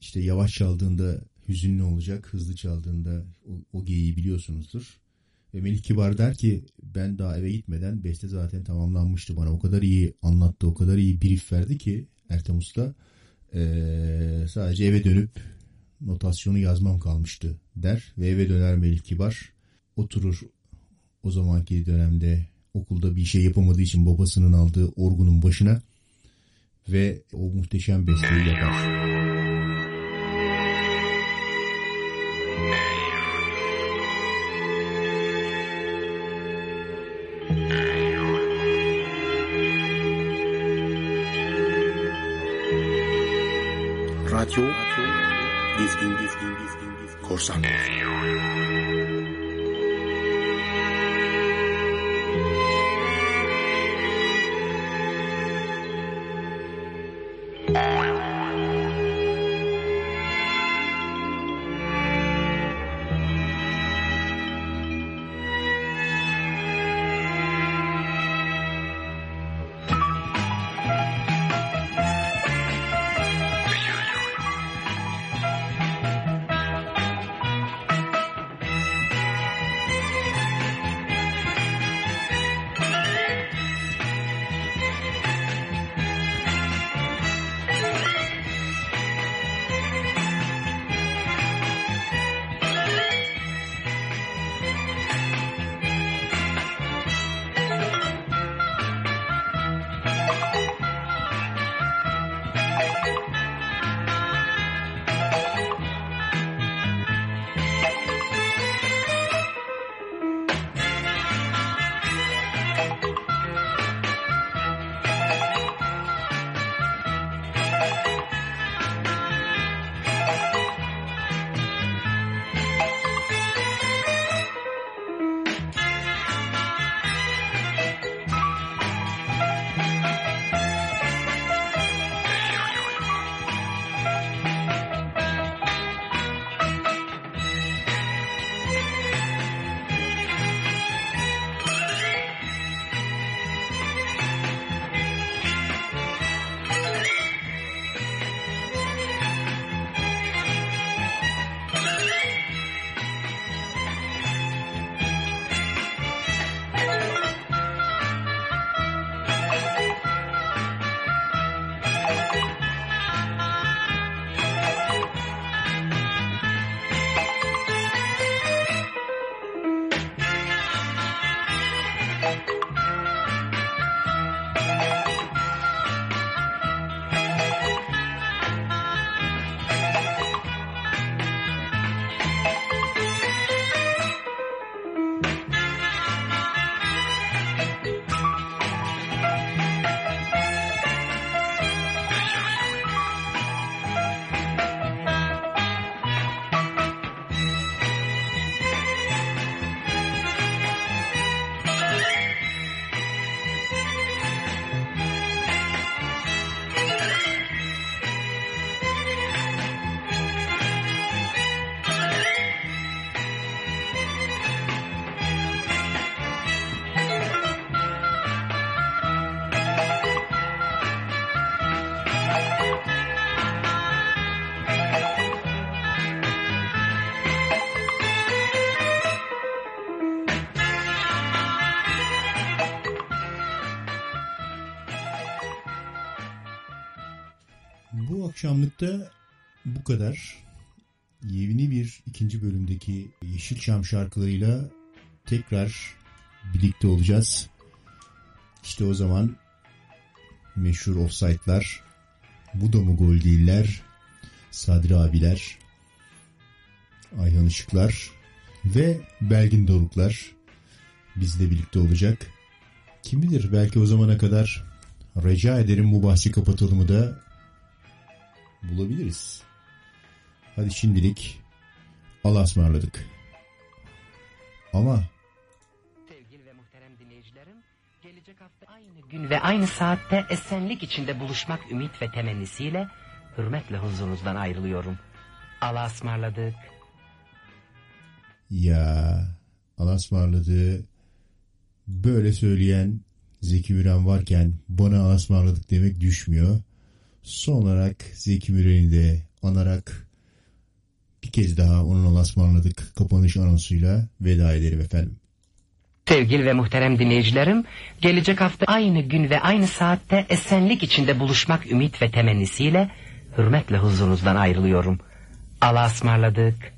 İşte yavaş çaldığında hüzünlü olacak, hızlı çaldığında o, o geyiği biliyorsunuzdur. Ve Melih Kibar der ki ben daha eve gitmeden beste zaten tamamlanmıştı bana. O kadar iyi anlattı, o kadar iyi brief verdi ki Ertem Usta ee, sadece eve dönüp notasyonu yazmam kalmıştı der ve eve döner Melih Kibar oturur o zamanki dönemde okulda bir şey yapamadığı için babasının aldığı orgunun başına ve o muhteşem besteyi yapar. Radyo Dizgin Korsan Bu akşamlıkta bu kadar. Yeni bir ikinci bölümdeki Yeşilçam şarkılarıyla tekrar birlikte olacağız. İşte o zaman meşhur offside'lar, bu da mı gol değiller, Sadri abiler, Ayhan Işıklar ve Belgin Doruklar bizle birlikte olacak. Kim bilir belki o zamana kadar rica ederim bu bahsi kapatılımı da bulabiliriz. Hadi şimdilik Allah'a ısmarladık. Ama Sevgili ve muhterem dinleyicilerim, gelecek hafta aynı gün ve aynı saatte esenlik içinde buluşmak ümit ve temennisiyle hürmetle huzurunuzdan ayrılıyorum. Allah'a ısmarladık. ya Allah'a ısmarladığı böyle söyleyen Zeki Müren varken bana Allah'a ısmarladık demek düşmüyor. Son olarak Zeki Müren'i de anarak bir kez daha onun Allah'a ısmarladık kapanış anonsuyla veda ederim efendim. Sevgili ve muhterem dinleyicilerim, gelecek hafta aynı gün ve aynı saatte esenlik içinde buluşmak ümit ve temennisiyle hürmetle huzurunuzdan ayrılıyorum. Allah'a ısmarladık.